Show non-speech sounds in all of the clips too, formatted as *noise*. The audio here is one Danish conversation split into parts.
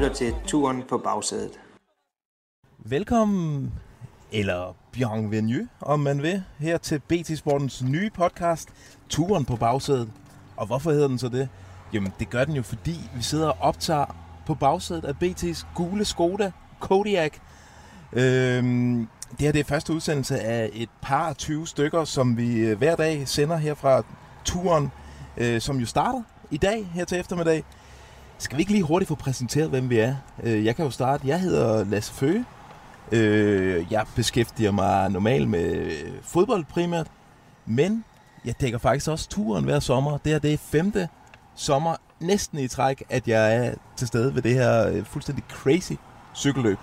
lytter til Turen på bagsædet. Velkommen, eller bienvenue, om man vil, her til BT Sportens nye podcast, Turen på bagsædet. Og hvorfor hedder den så det? Jamen, det gør den jo, fordi vi sidder og optager på bagsædet af BT's gule Skoda Kodiak. Øhm, det her det er første udsendelse af et par 20 stykker, som vi øh, hver dag sender her fra turen, øh, som jo starter i dag, her til eftermiddag. Skal vi ikke lige hurtigt få præsenteret, hvem vi er? Øh, jeg kan jo starte. Jeg hedder Lasse Føge. Øh, jeg beskæftiger mig normalt med fodbold primært, men jeg dækker faktisk også turen hver sommer. Det her det er femte sommer, næsten i træk, at jeg er til stede ved det her øh, fuldstændig crazy cykelløb.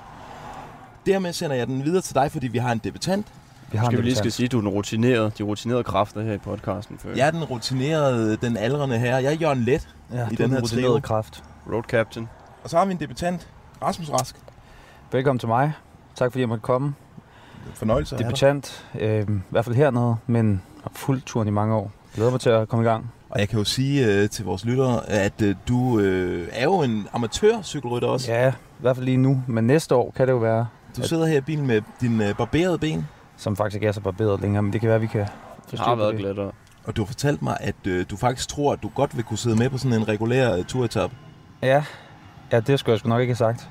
Dermed sender jeg den videre til dig, fordi vi har en debutant. Vi har skal vi lige skal sige, at du er den rutinerede, de rutinerede kræfter her i podcasten. Før. Jeg er den rutinerede, den aldrende her. Jeg er Jørgen Let ja, i den her rutinerede kraft. Road captain. Og så har vi en debutant, Rasmus Rask. Velkommen til mig. Tak fordi jeg måtte komme. Fornøjelse Debutant, øh, i hvert fald hernede, men har fuldt turen i mange år. Jeg glæder mig til at komme i gang. Og jeg kan jo sige øh, til vores lyttere, at øh, du øh, er jo en amatørcykelrytter også. Ja, i hvert fald lige nu, men næste år kan det jo være. Du sidder her i bilen med din øh, barberede ben. Som faktisk ikke er så barberet længere, men det kan være, at vi kan forstå har været glattere. Og du har fortalt mig, at øh, du faktisk tror, at du godt vil kunne sidde med på sådan en regulær øh, turetop. Ja. ja, det skulle jeg sgu nok ikke have sagt.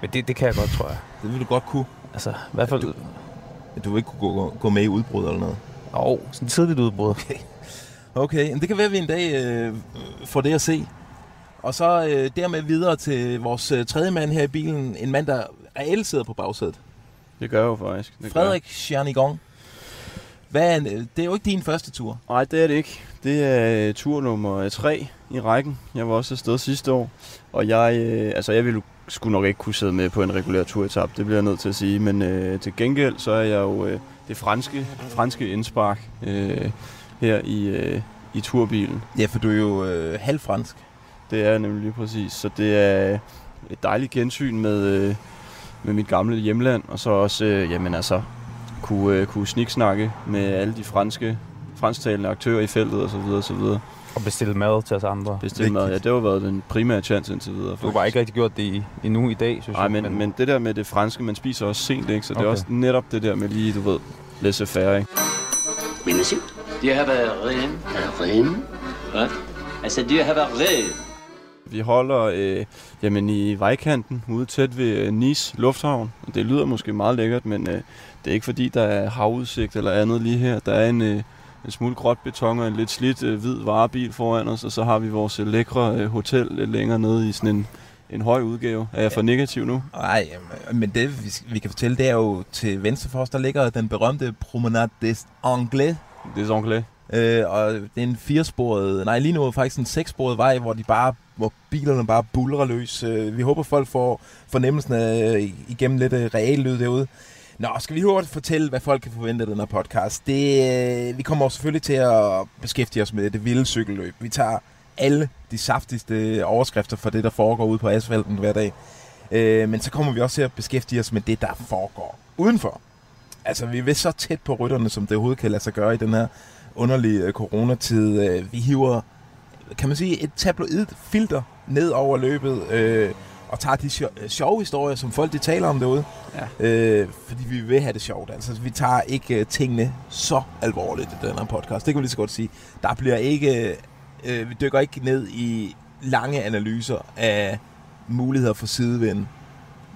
Men det, det kan jeg godt, tror jeg. Det vil du godt kunne. Altså, i hvert fald... Du, du vil ikke kunne gå, gå med i udbrud eller noget? Jo, oh, sådan tidligt udbrud. Okay. Okay, men det kan være, at vi en dag øh, får det at se. Og så øh, dermed videre til vores øh, tredje mand her i bilen. En mand, der reelt sidder på bagsædet. Det gør jeg jo faktisk. Det Frederik Chernigon. Hvad er, det er jo ikke din første tur. Nej, det er det ikke. Det er øh, tur nummer tre i rækken. Jeg var også afsted sidste år. Og jeg, øh, altså jeg ville skulle nok ikke kunne sidde med på en regulær turetap, det bliver jeg nødt til at sige. Men øh, til gengæld, så er jeg jo øh, det franske, franske indspark øh, her i, øh, i turbilen. Ja, for du er jo øh, halvfransk. Det er nemlig lige præcis. Så det er et dejligt gensyn med, øh, med mit gamle hjemland, og så også, øh, jamen altså, kunne, øh, kunne sniksnakke med alle de franske, fransktalende aktører i feltet osv. videre. Og bestille mad til os andre. Bestille mad, ja, det har været den primære chance indtil videre. Faktisk. Du har ikke rigtig gjort det i, endnu i dag, synes Nej, men, men, men det der med det franske, man spiser også sent, ikke? Så okay. det er også netop det der med lige, du ved, laissez faire, ikke? Oui, monsieur. Do you have a rim? A rim? What? I said, do you have a rim? Vi holder øh, jamen i vejkanten ude tæt ved øh, Nice Lufthavn. Det lyder måske meget lækkert, men øh, det er ikke fordi, der er havudsigt eller andet lige her. Der er en, øh, en smule gråt beton og en lidt slidt øh, hvid varebil foran os, og så har vi vores øh, lækre øh, hotel lidt længere nede i sådan en, en høj udgave. Er jeg for negativ nu? Nej, men det vi, vi kan fortælle, det er jo til venstre for os, der ligger den berømte Promenade des Anglais. Des Anglais. Øh, og det er en firesporet, nej lige nu er det faktisk en sekssporet vej, hvor de bare hvor bilerne bare bulrer løs. Øh, vi håber, folk får fornemmelsen af øh, igennem lidt øh, real lyd derude. Nå, skal vi hurtigt fortælle, hvad folk kan forvente af den her podcast? Det, øh, vi kommer selvfølgelig til at beskæftige os med det vilde cykelløb. Vi tager alle de saftigste overskrifter for det, der foregår ude på asfalten hver dag. Øh, men så kommer vi også til at beskæftige os med det, der foregår udenfor. Altså, vi er så tæt på rytterne, som det overhovedet kan lade sig gøre i den her underlige øh, coronatid. vi hiver kan man sige, et tabloid filter ned over løbet, øh, og tager de sjo- sjove historier, som folk de taler om derude. Ja. Øh, fordi vi vil have det sjovt. Altså, vi tager ikke uh, tingene så alvorligt i den her podcast. Det kan vi lige så godt sige. Der bliver ikke... Øh, vi dykker ikke ned i lange analyser af muligheder for sidevind.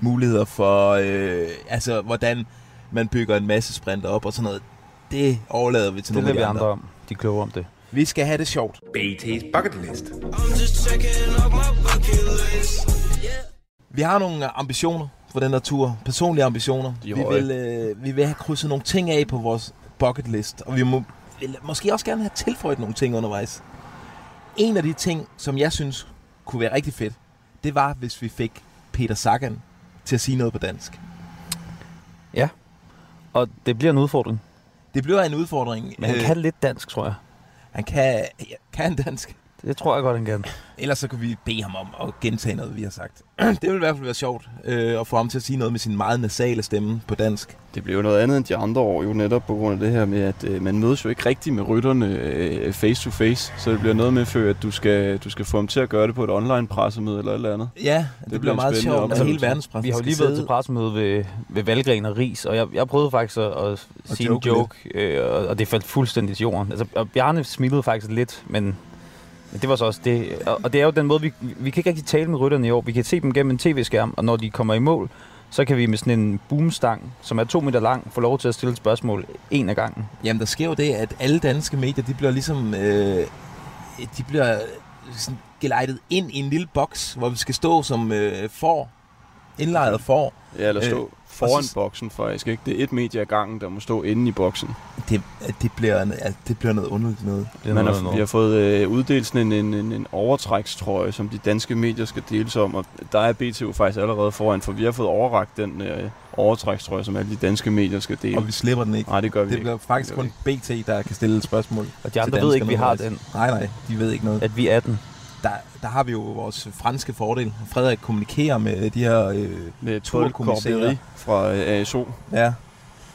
Muligheder for... Øh, altså, hvordan man bygger en masse sprinter op og sådan noget. Det overlader vi til det nogle af de andre. om. De er kloge om det. Vi skal have det sjovt. BT's bucket list. Vi har nogle ambitioner for den her tur. Personlige ambitioner. Vi vil, øh, vi vil have krydset nogle ting af på vores bucket list. Og vi må vil måske også gerne have tilføjet nogle ting undervejs. En af de ting, som jeg synes kunne være rigtig fedt, det var, hvis vi fik Peter Sagan til at sige noget på dansk. Ja, og det bliver en udfordring. Det bliver en udfordring. Men han øh, kan lidt dansk, tror jeg. Han kan, kan dansk. Det tror jeg godt, han kan. Ellers så kan vi bede ham om at gentage noget, vi har sagt. *clears throat* det vil i hvert fald være sjovt øh, at få ham til at sige noget med sin meget nasale stemme på dansk. Det bliver jo noget andet end de andre år, jo netop på grund af det her med, at øh, man mødes jo ikke rigtig med rytterne øh, face to face. Så det bliver noget med, for at du skal, du skal få dem til at gøre det på et online pressemøde eller et eller andet. Ja, det, det bliver bliver meget sjovt, oplevelse. hele verdenspressen Vi har jo lige været sidde- til pressemøde ved, ved Valgren og Ris, og jeg, jeg prøvede faktisk at, at sige en joke joke, øh, og, og det faldt fuldstændig til jorden. Altså, og Bjarne smilede faktisk lidt, men, men det var så også det. Og, og det er jo den måde, vi, vi kan ikke rigtig tale med rytterne i år. Vi kan se dem gennem en tv-skærm, og når de kommer i mål, så kan vi med sådan en boomstang, som er to meter lang, få lov til at stille et spørgsmål en af gangen. Jamen, der sker jo det, at alle danske medier, de bliver ligesom... Øh, de bliver sådan gelejtet ind i en lille boks, hvor vi skal stå som øh, får, indlejret får. Ja, eller stå Øh, øh, foran så- boksen faktisk. Ikke? Det er et medie ad gangen, der må stå inde i boksen. Det, det, bliver, altså, det bliver noget underligt noget. Det Man noget, har, noget. vi har fået øh, uddelt sådan en, en, en, en overtrækstrøje, som de danske medier skal deles om, og der er BTU faktisk allerede foran, for vi har fået overragt den øh, overtrækstrøje, som alle de danske medier skal dele. Og vi slipper den ikke. Nej, det gør vi Det ikke. bliver faktisk kun BT, der kan stille et spørgsmål. Og de andre ved ikke, at vi har den, Nej, nej, de ved ikke noget. at vi er den. Der, der har vi jo vores franske fordel. Frederik kommunikerer med de her... Øh, Med turkommissærer. Fra øh, ASO. ja.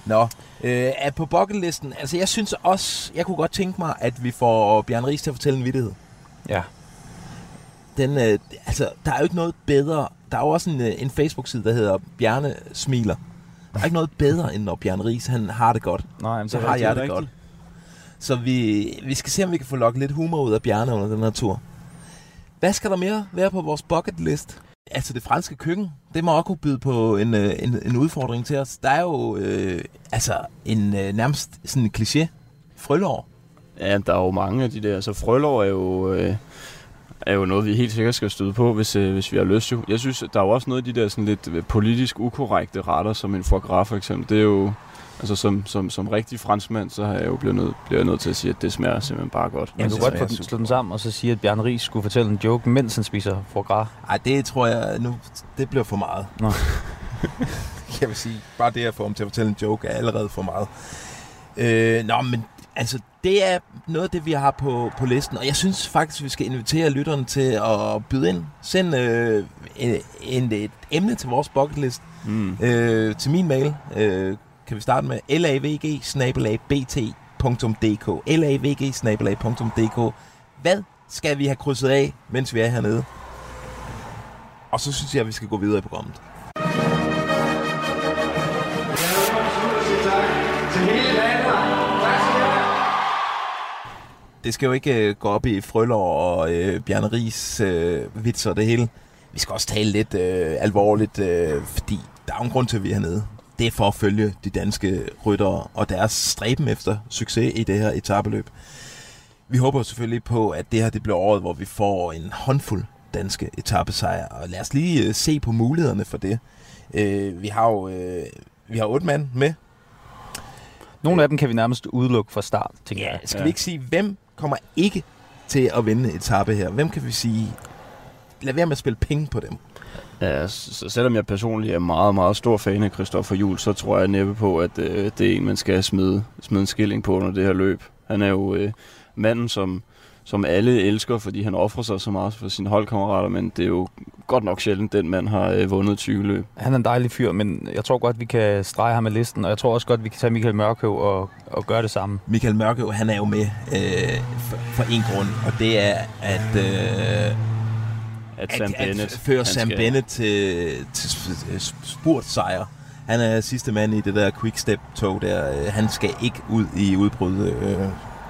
Nå, øh, er på bucketlisten. Altså, jeg synes også, jeg kunne godt tænke mig, at vi får Bjørn Ries til at fortælle en vittighed. Ja. Den, øh, altså, der er jo ikke noget bedre. Der er jo også en, øh, en Facebook-side, der hedder Bjarne Smiler. Der er ikke noget bedre, end når Bjørn Ries, han har det godt. Nej, men Så det har rigtigt, jeg det er godt. Så vi, vi skal se, om vi kan få lukket lidt humor ud af Bjarne under den her tur. Hvad skal der mere være på vores bucket list? Altså det franske køkken, det må også kunne byde på en, øh, en, en udfordring til os. Der er jo øh, altså en øh, nærmest sådan en kliché. Frølår. Ja, der er jo mange af de der. Så frølår er jo, øh, er jo noget, vi helt sikkert skal støde på, hvis, øh, hvis vi har lyst jo. Jeg synes, der er jo også noget af de der sådan lidt øh, politisk ukorrekte retter, som en foie gras for eksempel. Det er jo, altså som, som, som rigtig franskmand, så har jeg jo blevet nødt, bliver jeg nødt til at sige, at det smager simpelthen bare godt. Ja, du kan godt få slå den sammen og så sige, at Bjarne Ries skulle fortælle en joke, mens han spiser foie gras. Ej, det tror jeg nu, det bliver for meget. Nå. *laughs* jeg vil sige, bare det at få ham til at fortælle en joke er allerede for meget. Øh, nå, men altså, det er noget af det, vi har på, på listen, og jeg synes faktisk, vi skal invitere lytterne til at byde ind. Send øh, en, en, et emne til vores bucket list Mm. øh, til min mail. Øh, kan vi starte med lavg bt.dk lavg Hvad skal vi have krydset af, mens vi er hernede? Og så synes jeg, at vi skal gå videre i programmet. Det skal jo ikke øh, gå op i Frølår og øh, Bjarne Ries øh, vitser og det hele. Vi skal også tale lidt øh, alvorligt, øh, fordi der er jo en grund til, at vi er hernede. Det er for at følge de danske ryttere og deres stræben efter succes i det her etabeløb. Vi håber selvfølgelig på, at det her det bliver året, hvor vi får en håndfuld danske etappesejre. Og lad os lige øh, se på mulighederne for det. Øh, vi har jo øh, vi har otte mand med. Nogle af dem kan vi nærmest udelukke fra start, tænker Ja, jeg. skal Ja. vi ikke sige, hvem kommer ikke til at vinde etape her? Hvem kan vi sige, lad være med at spille penge på dem? Ja, så, selvom jeg personligt er meget, meget stor fan af Christoffer Juhl, så tror jeg næppe på, at øh, det er en, man skal smide, smide en skilling på under det her løb. Han er jo øh, manden, som, som alle elsker, fordi han offrer sig så meget for sine holdkammerater, men det er jo godt nok sjældent, den mand har øh, vundet 20 løb. Han er en dejlig fyr, men jeg tror godt, vi kan strege ham af listen, og jeg tror også godt, vi kan tage Michael Mørkøv og, og gøre det samme. Michael Mørkøv, han er jo med øh, for, for en grund, og det er, at, øh, At Sam at, Bennett... at føre Sam skal- Bennett til, til sp- sp- spurtsejr. Han er sidste mand i det der quickstep-tog der. Øh, Han skal ikke ud i udbrud. Øh,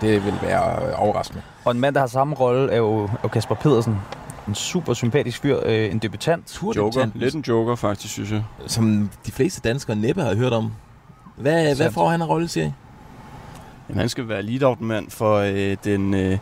Det vil være øh, overraskende. Og en mand, der har samme rolle, er jo, er Kasper Pedersen. En super sympatisk fyr, en debutant. Joker. Lidt en joker, faktisk, synes jeg. som de fleste danskere næppe har hørt om. Hvad, hvad Sandt. får han af rolle, siger I? Jamen, han skal være lead-out-mand for øh, den øh,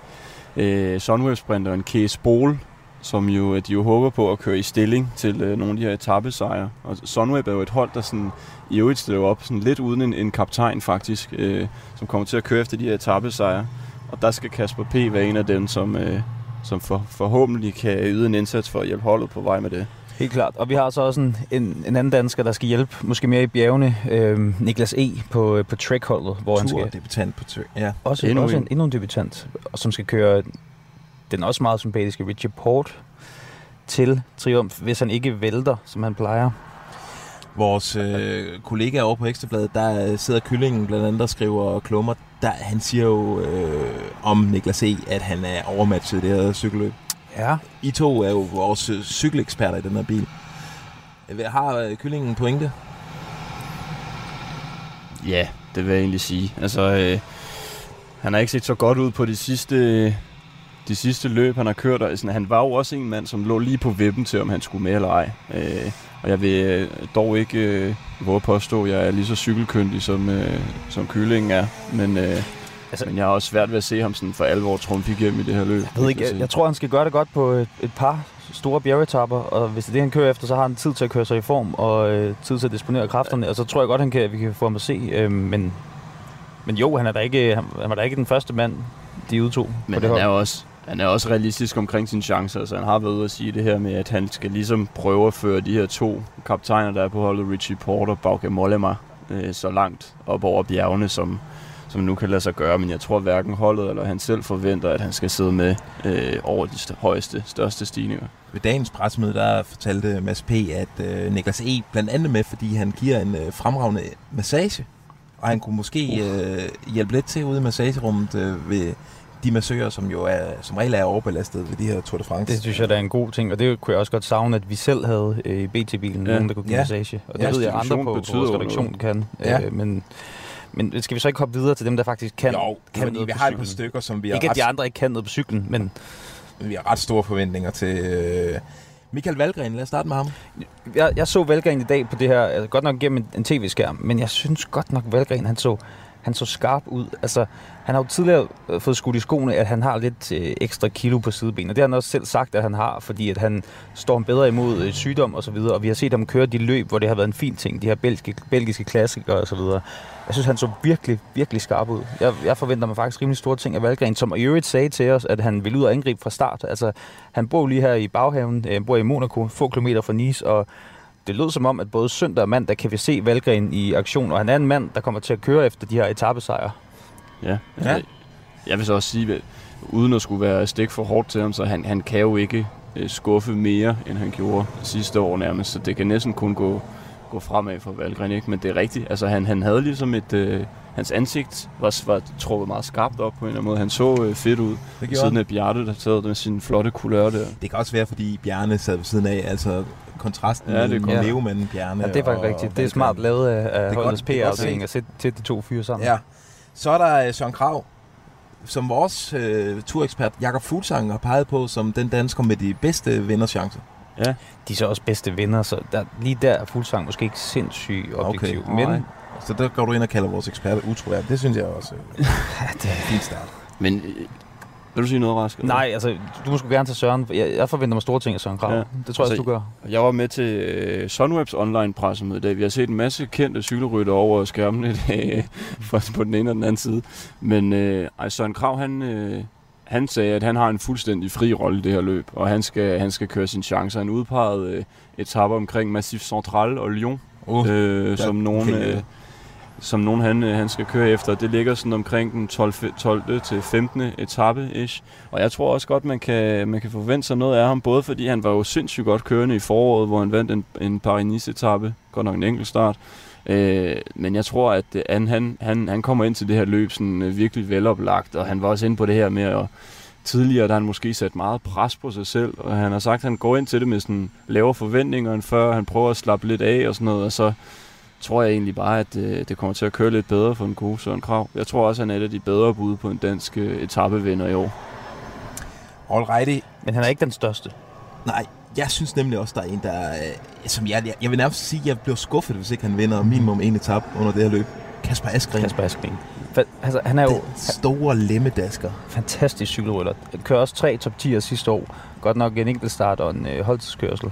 øh, Sunweb-sprinteren Case Bol, som jo, øh, de jo håber på at køre i stilling til øh, nogle af de her etappesejre. Og Sunweb er jo et hold, der sådan, i øvrigt stiller op sådan lidt uden en, en kaptajn faktisk, øh, som kommer til at køre efter de her etappesejre. Og der skal Kasper P. være en af dem, som, øh, som for, forhåbentlig kan yde en indsats for at hjælpe holdet på vej med det. Helt klart. Og vi har så også en, en, en anden dansker, der skal hjælpe, måske mere i bjergene. Øh, Niklas E. på, øh, på Trek-holdet, hvor han skal... debutant på tur. Ja. Også, Endnu også en. en, endnu en debutant, og som skal køre den også meget sympatiske Richie Port til triumf, hvis han ikke vælter, som han plejer. Vores øh, kollega over på Ekstrabladet, der sidder kyllingen blandt andet og skriver klummer. Der, han siger jo øh, om Niklas E., at han er overmatchet i det her cykelløb. Ja. I to er jo vores øh, cykeleksperter i den her bil. Har øh, kyllingen en pointe? Ja, det vil jeg egentlig sige. Altså, øh, han har ikke set så godt ud på de sidste, de sidste løb, han har kørt. Og, sådan, han var jo også en mand, som lå lige på vippen til, om han skulle med eller ej. Øh, og jeg vil øh, dog ikke øh, våge at påstå, at jeg er lige så cykelkyndig, som, øh, som kyllingen er. Men, øh, Altså- altså, men jeg har også svært ved at se ham sådan for alvor trumfe igennem i det her løb. Jeg ved ikke, jeg, jeg tror, han skal gøre det godt på et, et par store bjergetapper, og hvis det er det, han kører efter, så har han tid til at køre sig i form, og øh, tid til at disponere kræfterne, og så tror jeg godt, han kan, vi kan få ham at se. Øh, men, men jo, han er da ikke, han, han var da ikke den første mand, de udtog Men på det han hold. er, også, han er også realistisk omkring sine chancer. Altså, han har været ude at sige det her med, at han skal ligesom prøve at føre de her to kaptajner, der er på holdet, Richie Porter og Bauke Mollema, øh, så langt op over bjergene, som, som nu kan lade sig gøre. Men jeg tror hverken holdet eller han selv forventer, at han skal sidde med øh, over de st- højeste, største stigninger. Ved dagens pressemøde, der fortalte Mads P., at øh, Niklas E. blandt andet med, fordi han giver en øh, fremragende massage. Og han kunne måske øh, hjælpe lidt til ude i massagerummet øh, ved de massører, som jo er, som regel er overbelastet ved de her Tour de France. Det synes jeg, der er en god ting, og det kunne jeg også godt savne, at vi selv havde øh, i BT-bilen Ja. nogen, der kunne give Ja. massage. Og det Ja, ved jeg, andre på, på vores redaktion kan. Ja. Øh, men, men skal vi så ikke hoppe videre til dem, der faktisk kan, jo, kan fordi noget vi på har et par stykker, som vi har, Ikke at de ret, andre ikke kan noget på cyklen, men vi har ret store forventninger til. Øh, Michael Valgren, lad os starte med ham. jeg, jeg så Valgren i dag på det her, altså godt nok gennem en, en tv-skærm, men jeg synes godt nok, Valgren han så, han så skarp ud. Altså, han har jo tidligere øh, fået skudt i skoene, at han har lidt øh, ekstra kilo på sidebenene. Og det har han også selv sagt, at han har, fordi at han står bedre imod øh, sygdom og så videre. Og vi har set ham køre de løb, hvor det har været en fin ting. De her belgiske, belgiske klassikere og så videre. Jeg synes, han så virkelig, virkelig skarp ud. Jeg, jeg forventer mig faktisk rimelig store ting af Valgren, som i øvrigt sagde til os, at han ville ud og angribe fra start. Altså, han bor lige her i baghaven, øh, bor i Monaco, få kilometer fra Nice, og det lød som om, at både søndag og mandag kan vi se Valgren i aktion, og han er en mand, der kommer til at køre efter de her etappesejre. Ja, Ja. altså, jeg vil så også sige, at uden at skulle være stik for hårdt til ham, så han, han kan jo ikke øh, skuffe mere, end han gjorde sidste år nærmest. Så det kan næsten kun gå, gå fremad for Valgren, ikke? Men det er rigtigt. Altså, han, han havde ligesom et... Øh, hans ansigt var, var trukket meget skarpt op på en eller anden måde. Han så øh, fedt ud. Siden af Bjarte, der sad med sin flotte kulør der. Det kan også være, fordi Bjarne sad ved siden af, altså kontrasten Ja, det mellem levemanden Bjarne Ja, det er faktisk og rigtigt. Det er smart lavet af, af Det holdets PR-afdeling at sætte sætte de to fyre sammen. Ja. Så er der øh, Søren Krav, som vores øh, turekspert Jakob Fuglsang har peget på som den dansker med de bedste vinderchancer. Ja, De er så også bedste venner, så der, lige der er Fuglsang måske ikke sindssygt objektiv. Okay. Men. Så der går du ind og kalder vores eksperter utroværdige. Det synes jeg også øh, *laughs* ja, det, er en fin start. men vil du sige noget, Rask? nej, altså, du må sgu gerne tage Søren. Jeg, jeg forventer mig store ting af Søren Krav. Ja. Det tror jeg Altså, også, du gør. Jeg var med til øh, Sunwebs online pressemøde i dag. Vi har set en masse kendte cykelrytter over skærmen i dag, *laughs* fra på den ene og den anden side. Men øh, ej, Søren Krav, han, øh, han sagde, at han har en fuldstændig fri rolle i det her løb, og han skal, han skal køre sine chancer. Han udpegede øh, etapper omkring Massif Central og Lyon, Uh, øh, som okay. Øh, som nogen han, øh, han skal køre efter. Det ligger sådan omkring den 12. 12. til 15. etape ish. Og jeg tror også godt, man kan, man kan forvente sig noget af ham, både fordi han var jo sindssygt godt kørende i foråret, hvor han vandt en, en Paris-Nice-etappe, godt nok en enkelt start. Øh, men jeg tror, at øh, han, han, han, han kommer ind til det her løb sådan, øh, virkelig veloplagt, og han var også inde på det her med at tidligere, der han måske sat meget pres på sig selv, og han har sagt, at han går ind til det med sådan lavere forventninger end før, han prøver at slappe lidt af og sådan noget, og så tror jeg egentlig bare, at øh, det kommer til at køre lidt bedre for en gode Søren Krav. Jeg tror også, at han er et af de bedre bud på en dansk øh, etappevinder i år. Alrighty. Men han er ikke den største. Nej, jeg synes nemlig også, der er en, der... Øh, som jeg, jeg, jeg vil nærmest sige, at jeg bliver skuffet, hvis ikke han vinder minimum en etap under det her løb. Kasper Askren. Kasper Askren. For, altså, han er jo Den store lemmedasker. fantastisk cykelrytter. Kører også tre top 10'er sidste år. Godt nok en enkelt start og en øh, holdtidskørsel.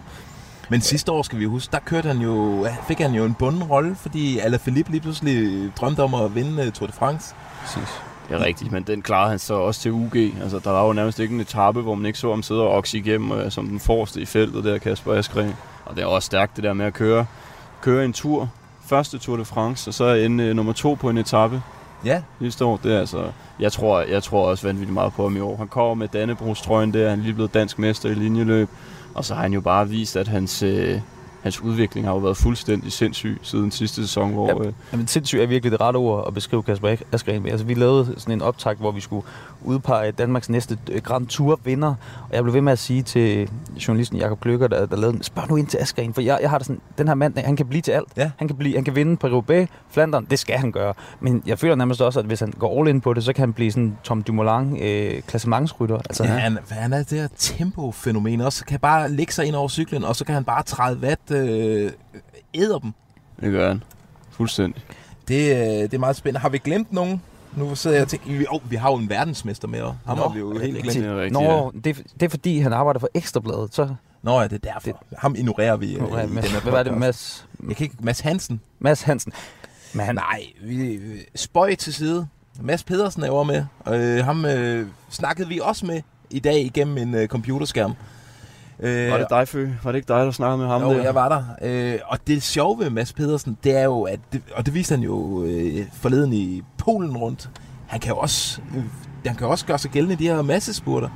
Men sidste år, skal vi huske, der kørte han jo, fik han jo en bunden rolle, fordi Alaphilippe lige pludselig drømte om at vinde øh, Tour de France. Præcis. Det er rigtigt, men den klarede han så også til UG. Altså, der var jo nærmest ikke en etape, hvor man ikke så ham sidde og okse igennem øh, som den forreste i feltet der, Kasper Askren. Og det er også stærkt det der med at køre, køre en tur, første Tour de France, og så en øh, nummer to på en etape. Ja, sidste år. Det er altså, jeg tror, jeg tror også vanvittigt meget på ham i år. Han kommer med Dannebrogs-trøjen der, han er lige blevet dansk mester i linjeløb, og så har han jo bare vist, at hans, øh, hans udvikling har jo været fuldstændig sindssyg siden sidste sæson, hvor... Ja. Øh, Jamen, sindssygt er virkelig det rette ord at beskrive Kasper Askren med. Altså, vi lavede sådan en optag, hvor vi skulle udpege Danmarks næste øh, Grand Tour vinder. Og jeg blev ved med at sige til journalisten Jakob Kløkker, der, der lavede den, spørg nu ind til Askren, for jeg, jeg har det sådan, den her mand, han kan blive til alt. Ja. Han kan, blive, han kan vinde på Roubaix, Flandern, det skal han gøre. Men jeg føler nærmest også, at hvis han går all in på det, så kan han blive sådan Tom Dumoulin øh, klassementsrytter. Altså, ja. Han, han er det her tempofænomen også. Kan bare lægge sig ind over cyklen, og så kan han bare træde vat øh, æder dem. det gør han. Fuldstændig. Det, øh, det er meget spændende. Har vi glemt nogen? Nu sidder jeg og tænker, vi, oh, vi har jo en verdensmester med, og ham Nå, har vi jo helt Det glemt. er rigtigt, Nå, ja. det, det er fordi, han arbejder for Ekstrabladet. Så, Nå ja, det er derfor. Ham ignorerer vi øh, nu, i den her hvad var det. Mads, Jeg kan ikke... Mads Hansen. Mads Hansen? Men han, Nej, vi, vi- spøj til side. Mads Pedersen er over med. Øh, ham øh, snakkede vi også med i dag igennem en øh, computerskærm. Øh, Var det dig, Fø? Var det ikke dig, der snakkede med ham Jo, der? jeg var der. Øh, og det sjove ved Mads Pedersen, det er jo, at det, og det viste han jo øh, forleden i Polen rundt. Han kan jo også, øh, han kan også gøre sig gældende i de her massespurter.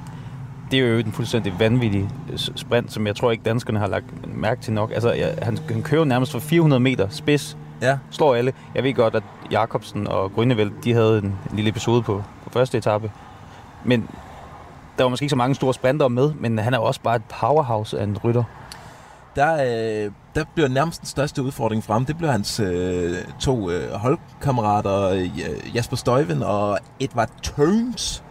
det er jo en fuldstændig vanvittig øh, sprint, som jeg tror ikke danskerne har lagt mærke til nok. Altså, ja, han, han kører nærmest for 400 meter spids, Ja. slår alle. Jeg ved godt, at Jakobsen og Grønnevæld, de havde en, en lille episode på, på første etape. Men der var måske ikke så mange store sprinter med, men han er jo også bare et powerhouse af en rytter. Der, øh, der bliver nærmest den største udfordring frem. Det bliver hans øh, to øh, holdkammerater, øh, Jasper Støjven og Edvard Turns,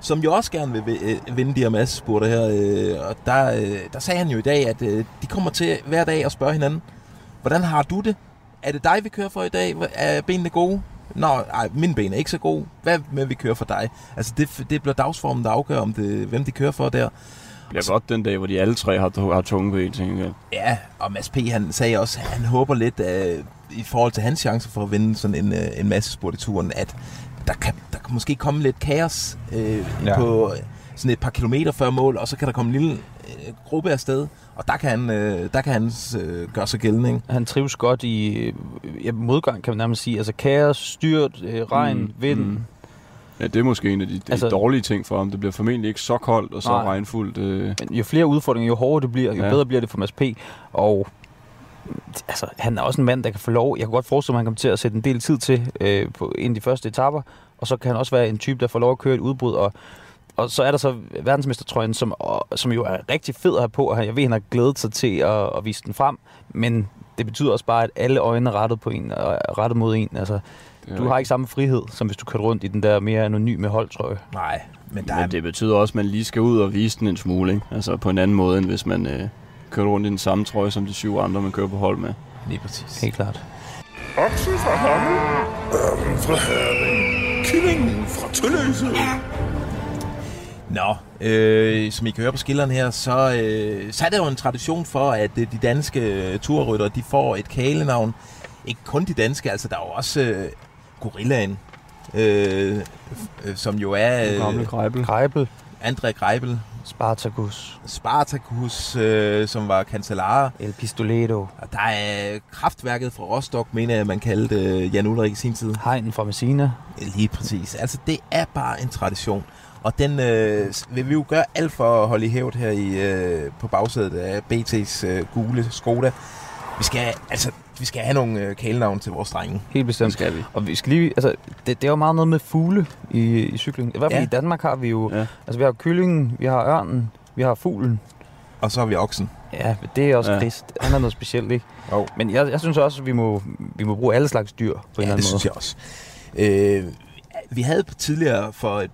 som jo også gerne vil øh, vinde de her massespurter her. Øh, og der, øh, der sagde han jo i dag, at øh, de kommer til hver dag at spørge hinanden, hvordan har du det? Er det dig, vi kører for i dag? Er benene gode? Nå, ej, mine ben er ikke så gode. Hvad med, vi kører for dig? Altså, det, det bliver dagsformen, der afgør, om det, hvem de kører for der. Det bliver godt den dag, hvor de alle tre har, har tunge ben, tænker jeg. Ja, og Mads P. han sagde også, at han håber lidt uh, i forhold til hans chancer for at vinde sådan en, uh, en masse spurt i turen, at der kan, der kan måske komme lidt kaos uh, ja. På øh, sådan et par kilometer før mål, og så kan der komme en lille uh, gruppe afsted, og der kan han, uh, der kan han uh, gøre sig gældende. Ikke? Han trives godt i øh, ja, modgang, kan man nærmest sige. Altså kaos, styrt, øh, regn, Mm, vind. mm. Ja, det er måske en af de, de Altså- dårlige ting for ham. Det bliver formentlig ikke så koldt og så Nej. regnfuldt. Øh. Men jo flere udfordringer, jo hårdere det bliver, jo ja. bedre bliver det for Mads P. Og altså, han er også en mand, der kan få lov. Jeg kan godt forestille mig, at han kommer til at sætte en del tid til øh, på en af de første etapper. Og så kan han også være en type, der får lov at køre et udbrud. Og, og så er der så verdensmestertrøjen, som, og, som jo er rigtig fed at have på. Og jeg ved, han har glædet sig til at, at vise den frem. Men det betyder også bare, at alle øjne er rettet, på en, og rettet mod en. Altså, du har ikke samme frihed, som hvis du kørte rundt i den der mere anonyme holdtrøje. Nej, men der er... Men det betyder også, at man lige skal ud og vise den en smule. Ikke? Altså på en anden måde, end hvis man øh, kører rundt i den samme trøje, som de syv andre, man kører på hold med. Lige præcis. Helt klart. Oksen fra Hammel, ørnen fra Herning, kyllingen fra Tølløse. Nå, øh, som I kan høre på skilleren her, så, øh, så er der jo en tradition for, at øh, de danske øh, turrytter, de får et kælenavn. Ikke kun de danske, altså der er jo også øh, Gorillaen, øh, øh, som jo er Øh, gamle øh, grejbel. Greibel, André Greibel, Spartacus, Spartacus, øh, som var kancellar. El Pistoleto, Og der er kraftværket fra Rostock, mener jeg, man kaldte øh, Jan Ulrik i sin tid. Hegnen fra Messina. Lige præcis. Altså, det er bare en tradition. Og den øh, vil vi jo gøre alt for at holde i hævd her i, øh, på bagsædet af BT's øh, gule Skoda. Vi skal, altså, vi skal have nogle øh, kælenavn til vores drenge. Helt bestemt. Det skal vi. Og vi skal lige, altså, det, det er jo meget noget med fugle i, i cykling. I hvert fald Ja. ja. i Danmark har vi jo, Ja. altså vi har kyllingen, vi har ørnen, vi har fuglen. Og så har vi oksen. Ja, men det er også Ja. ja. Chris. Han er noget specielt, ikke? Jo. Men jeg, jeg synes også, at vi må, vi må bruge alle slags dyr på en Ja, eller det anden synes måde. jeg også. Øh, vi havde tidligere for et,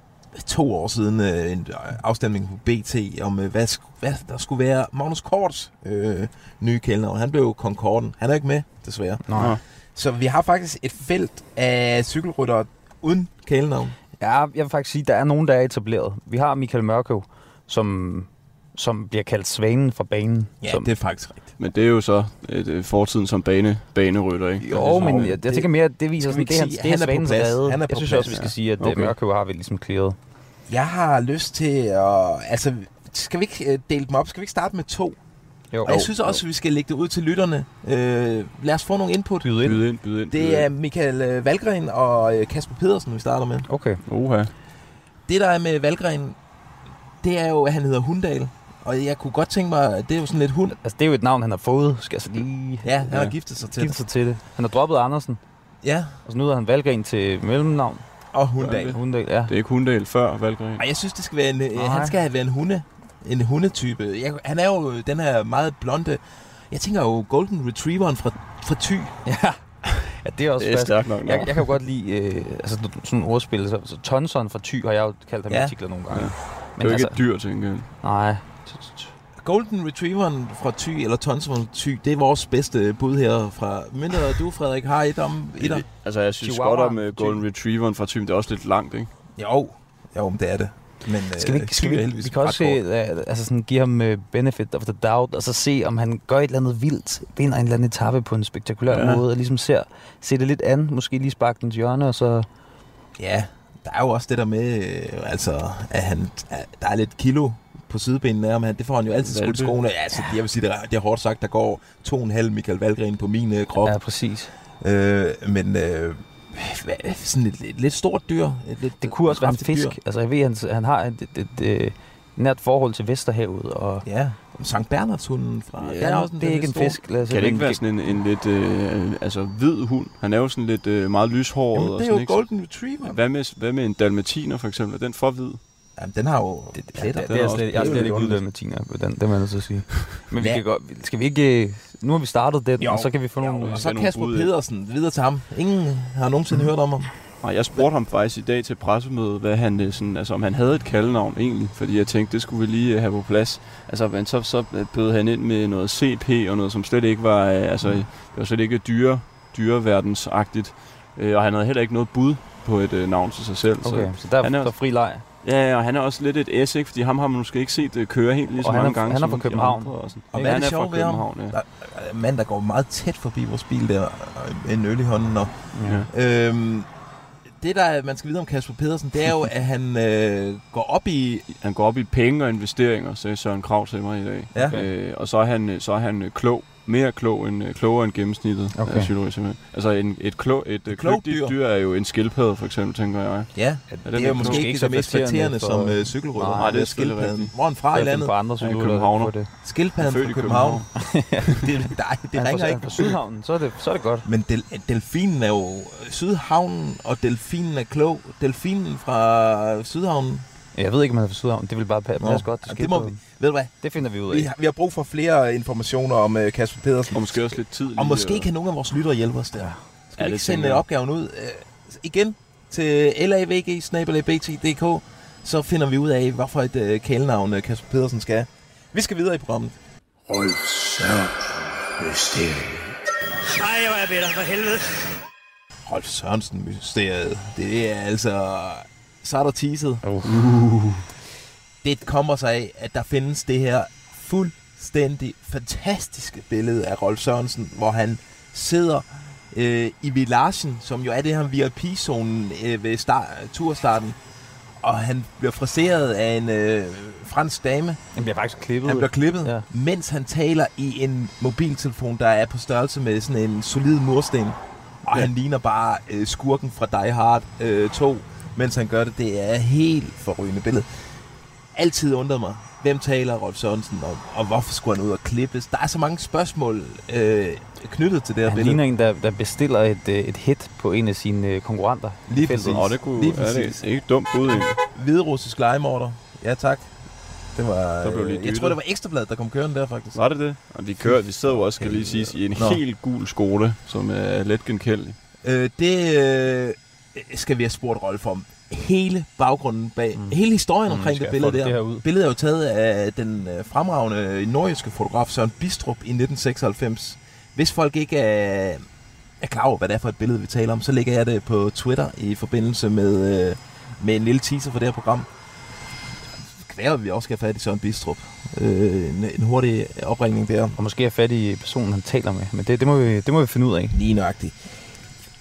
to år siden øh, en afstemning på BT om, øh, hvad, hvad der skulle være Magnus Korts øh, nye kælenavn. Han blev jo Concorden. Han er ikke med, desværre. Nej. Så vi har faktisk et felt af cykelryttere uden kælenavn. Ja, jeg vil faktisk sige, at der er nogen, der er etableret. Vi har Michael Mørkøv, som, som bliver kaldt svanen fra banen. Ja, som, det er faktisk rigtigt. Men det er jo så et, øh, fortiden som bane, banerytter, ikke? Jo, men Og jeg, jeg det- tænker mere, at det viser sådan, det sige, hans, det han er på plads. redde. Han er Jeg på synes plads, også, vi skal ja. sige, at Okay. okay. Mørkøv har vi ligesom clearet. Jeg har lyst til at... Altså, skal vi ikke øh, dele dem op? Skal vi ikke starte med to? Jo. Og jeg synes også, at vi skal lægge det ud til lytterne. Øh, lad os få nogle input. Byde ind. Byd ind, byd ind. byd Det er. Michael øh, Valgren og øh, Kasper Pedersen, vi starter med. Okay. Oha. Det, der er med Valgren, det er jo, at han hedder Hundal. Og jeg kunne godt tænke mig, at det er jo sådan lidt hund. Altså, det er jo et navn, han har fået. Skal jeg så lige Ja, han har Ja. giftet sig til give det. sig til det. Han har droppet Andersen, Ja, og så nu er han Valgren til mellemnavn. og Hundal. Hundal, ja. Det er ikke Hundal før Valgren. Og jeg synes, det skal være en, øh, Nej. han skal være en hunde. En hundetype. Jeg, han er jo den her meget blonde... Jeg tænker jo Golden Retrieveren fra, fra Thy. Ja. ja, det er også Det er fast. stærkt nok. Jeg, jeg kan jo godt lide øh, altså, sådan nogle ordspil. Så, så Tonson fra Thy har jeg jo kaldt ham i Ja. artikler nogle gange. Ja. Men det er jo ikke altså, et dyr, tænker jeg. nej. Golden Retrieveren fra Thy, eller Tonson fra Thy, det er vores bedste bud her fra... Mindre du, Frederik, har et om... Et om. Altså, jeg synes Chihuahua. godt om uh, Golden Retrieveren fra Thym. Det er også lidt langt, ikke? Jo, jo, men det er det. Men, Skal vi, øh, ikke- skal vi, vi kan også se, uh, altså sådan, give ham uh, benefit of the doubt, og så se, om han gør et eller andet vildt, vinder en eller anden etape på en spektakulær ja. måde, og ligesom ser, ser det lidt an, måske lige sparke den til hjørne, og så... Ja, der er jo også det der med, øh, altså, at han, at der er lidt kilo på sidebenene af ham. Han- Det får han jo altid skudt i skoene. Ja, altså, jeg vil sige, det er, det er hårdt sagt, der går to og en halv Michael Valgren på min øh, krop. Ja, præcis. Øh, men øh, hvad, sådan et, et, lidt stort dyr. Et lidt Det kunne også være en fisk. Altså, jeg ved, han, han har et, et, et, et nært forhold til Vesterhavet, og Dyr. Ja, Sankt Bernhardshunden fra. Ja, er også det er ikke en fisk. Lad os Kan det ikke være sådan en, en lidt øh, altså, hvid hund? Han er jo sådan lidt øh, meget lyshåret. Jamen, og det er sådan, jo ikke? Golden Retriever. Hvad med, hvad med en dalmatiner, for eksempel? Er den for hvid? Jamen, den har jo Det, det, pletter. det, Den det er er slet, jeg er det er slet jo ikke med Tina på den, det må jeg nødt til at sige. Men vi Ja. kan godt, skal vi ikke, øh, nu har vi startet den, Jo. og så kan vi få nogle... Og Ja, så nogle Kasper bud? Pedersen, videre til ham. Ingen har nogensinde hørt om ham. Nej, jeg spurgte ham faktisk i dag til pressemødet, hvad han, øh, sådan, altså, om han havde et kaldenavn egentlig, fordi jeg tænkte, det skulle vi lige øh, have på plads. Altså, men så, så bød han ind med noget CP og noget, som slet ikke var, altså, det var slet ikke dyre, dyreverdensagtigt. Og han havde heller ikke noget bud på et øh, navn til sig selv. Okay, Så, så der, han er- der er fri leg. Ja, ja, og han er også lidt et S, ikke? Fordi ham har man måske ikke set øh, køre helt lige så mange er- gange. han er som fra København. Og, sådan. Og hvad er han det fra sjove ved ham? København, ja. Der er en mand, der går meget tæt forbi vores bil der, øh, med en øl i hånden. Og, Ja. øhm, det, der er- man skal vide om Kasper Pedersen, det er jo, at han øh, går op i... Han går op i penge og investeringer, sagde Søren Krav til mig i dag. Ja, Øh, og så er han, så er han øh, klog. Mere klog end, øh, klogere end gennemsnittet Okay. af psykologi, simpelthen. Altså en, et, klog, et, et klogt kløgtigt dyr. dyr. er jo en skildpadde, for eksempel, tænker jeg. ja. Er Det den er jo ikke måske ikke, så mest flatterende som øh, cykelrytter. Nej, det er skildpadden. Hvor er han fra i landet? på andre er cykelrytter, *laughs* *laughs* det. Skildpadden fra København. det, nej, det Han er ringer fra, ikke. fra Sydhavnen, så er det, så er det godt. Men del, delfinen er jo Sydhavnen, og delfinen er klog. Delfinen fra Sydhavnen. Jeg ved ikke, om han fra Sydhavnen. Det vil bare passe godt. det må vi- Ved du hvad? det finder vi ud Vi af. har, vi har brug for flere informationer om uh, Kasper Pedersen. Og måske også lidt tid. Og lige, måske øh, kan nogle af vores lyttere hjælpe os der. Skal Ja, vi det ikke sende jeg. opgaven ud uh, igen til lavg-bt.dk, så finder vi ud af, hvorfor et uh, kælenavn uh, Kasper Pedersen skal. Vi skal videre i programmet. Rolf Søren Mysteriet. Ej, hvor er jeg bitter, for helvede. Rolf Sørensen mysteriet. Det er altså... Så er der teaset. Uh. Det kommer sig af, at der findes det her fuldstændig fantastiske billede af Rolf Sørensen, hvor han sidder øh, i Villagen, som jo er det her VIP-zonen øh, ved start, turstarten, og han bliver fraseret af en øh, fransk dame. Den bliver faktisk klippet. Han bliver klippet, Ja. ja. mens han taler i en mobiltelefon, der er på størrelse med sådan en solid mursten. Og Ja. han ligner bare øh, skurken fra Die Hard øh, 2, mens han gør det. Det er helt forrygende billede. Altid undret mig, hvem taler Rolf Sørensen om, og hvorfor skulle han ud og klippes? Der er så mange spørgsmål øh, knyttet til det her Han billede. ligner en, der, der bestiller et, øh, et hit på en af sine øh, konkurrenter. Lige præcis. Åh, det kunne, Lige det præcis. er ikke et dumt bud, egentlig. Hviderussisk legemorder. Ja, tak. Det var, Der blev lige øh, jeg tror, det var Ekstrabladet, der kom kørende der, faktisk. Var det det? Og de kører, de sidder jo også, skal lige siges, i en Nå. helt gul skole, som er let genkendelig. Øh, det øh, skal vi have spurgt Rolf om. Hele baggrunden bag, mm. Hele historien Mm, omkring det billede det der. ud? Billedet er jo taget af den øh, fremragende nordjyske fotograf Søren Bistrup i 1996. Hvis folk ikke er, er klar over, hvad det er for et billede, vi taler om, så lægger jeg det på Twitter i forbindelse med, øh, med en lille teaser for det her program. Kvære, vi også skal have fat i Søren Bistrup. Øh, en, en hurtig opringning der. Og måske er fat i personen, han taler med. Men det, det, må, vi, det må vi finde ud af. Lige nøjagtigt.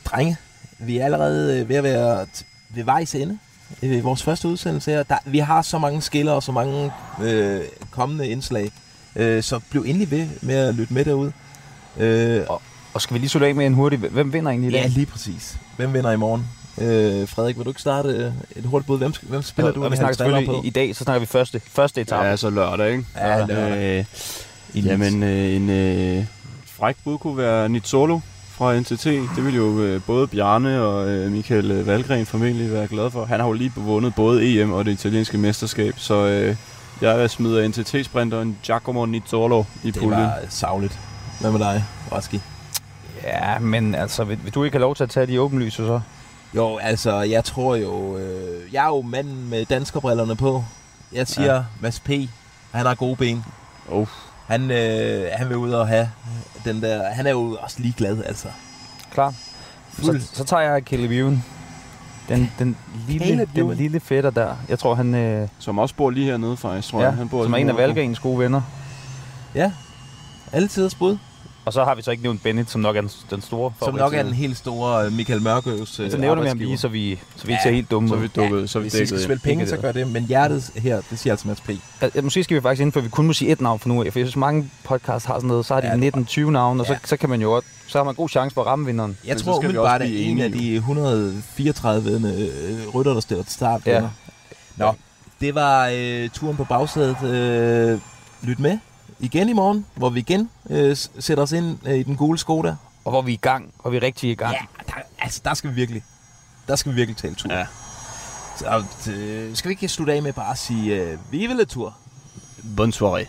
Drenge, vi er allerede øh, ved at være ved vejs ende. Øh, vores første udsendelse her. Der, vi har så mange skiller og så mange øh, kommende indslag. Øh, så bliv endelig ved med at lytte med derude. Øh, Og skal vi lige slutte af med en hurtig... Hvem vinder egentlig i dag? ja, lige præcis. Hvem vinder i morgen? Øh, Frederik, vil du ikke starte øh, et hurtigt bud? Hvem, hvem spiller og, du? og vi snakker selvfølgelig i, i dag, så snakker vi første, første etape. Ja, så lørdag, ikke? Ja, lørdag. Øh, I jamen, øh, en øh, fræk bud kunne være Nizzolo fra NTT. Det vil jo øh, både Bjarne og øh, Michael øh, Valgren formentlig være glad for. Han har jo lige vundet både EM og det italienske mesterskab, så øh, jeg smider NTT-sprinteren Giacomo Nizzolo i Det puljen. var savligt. Hvad med dig, Raski? Ja, men altså, vil, vil du ikke have lov til at tage de åbenlyse så? Jo, altså, jeg tror jo... Øh, jeg er jo manden med danskerbrillerne på. Jeg siger, ja. Mads P. Han har gode ben. Oh. Han, øh, han vil ud og have den der... Han er jo også ligeglad, altså. Klar. Så, Fuld. så tager jeg Caleb Ewan. Den, den, lille, den lille fætter der. Jeg tror, han... Øh, Som også bor lige hernede faktisk, tror ja, jeg. Han bor som er en af. Valgrens gode venner. Ja. Altid bud. Og så har vi så ikke nævnt Bennett, som nok er den, den store Som nok er den helt store øh, Michael Mørkøvs øh, Så nævner vi ham lige, så vi, så vi ikke Ja, ser helt dumme Så vi dukket, så er vi Hvis I skal spille penge, så gør det. Men hjertet her, det siger altså Mads P. Altså, måske skal vi faktisk indføre, at vi kun må sige et navn for nu af, for jeg synes, mange podcasts har sådan noget, så har de Ja, ja, det 19-20 navne, og så, Ja. så kan man jo godt, så har man god chance for at ramme vinderen. Jeg Men så tror vi umiddelbart, at en af de 134 øh, rytter, der stiller til start. Ja. Nå, det var øh, turen på bagsædet. Øh, lyt med igen i morgen, hvor vi igen øh, sætter os ind øh, i den gule Skoda. Og hvor vi er i gang, hvor vi er rigtig i gang. Ja, der, altså der skal vi virkelig, der skal vi virkelig tage en tur. Ja. Så øh, skal vi ikke slutte af med bare at sige, øh, vi vil tur. Bonne soirée.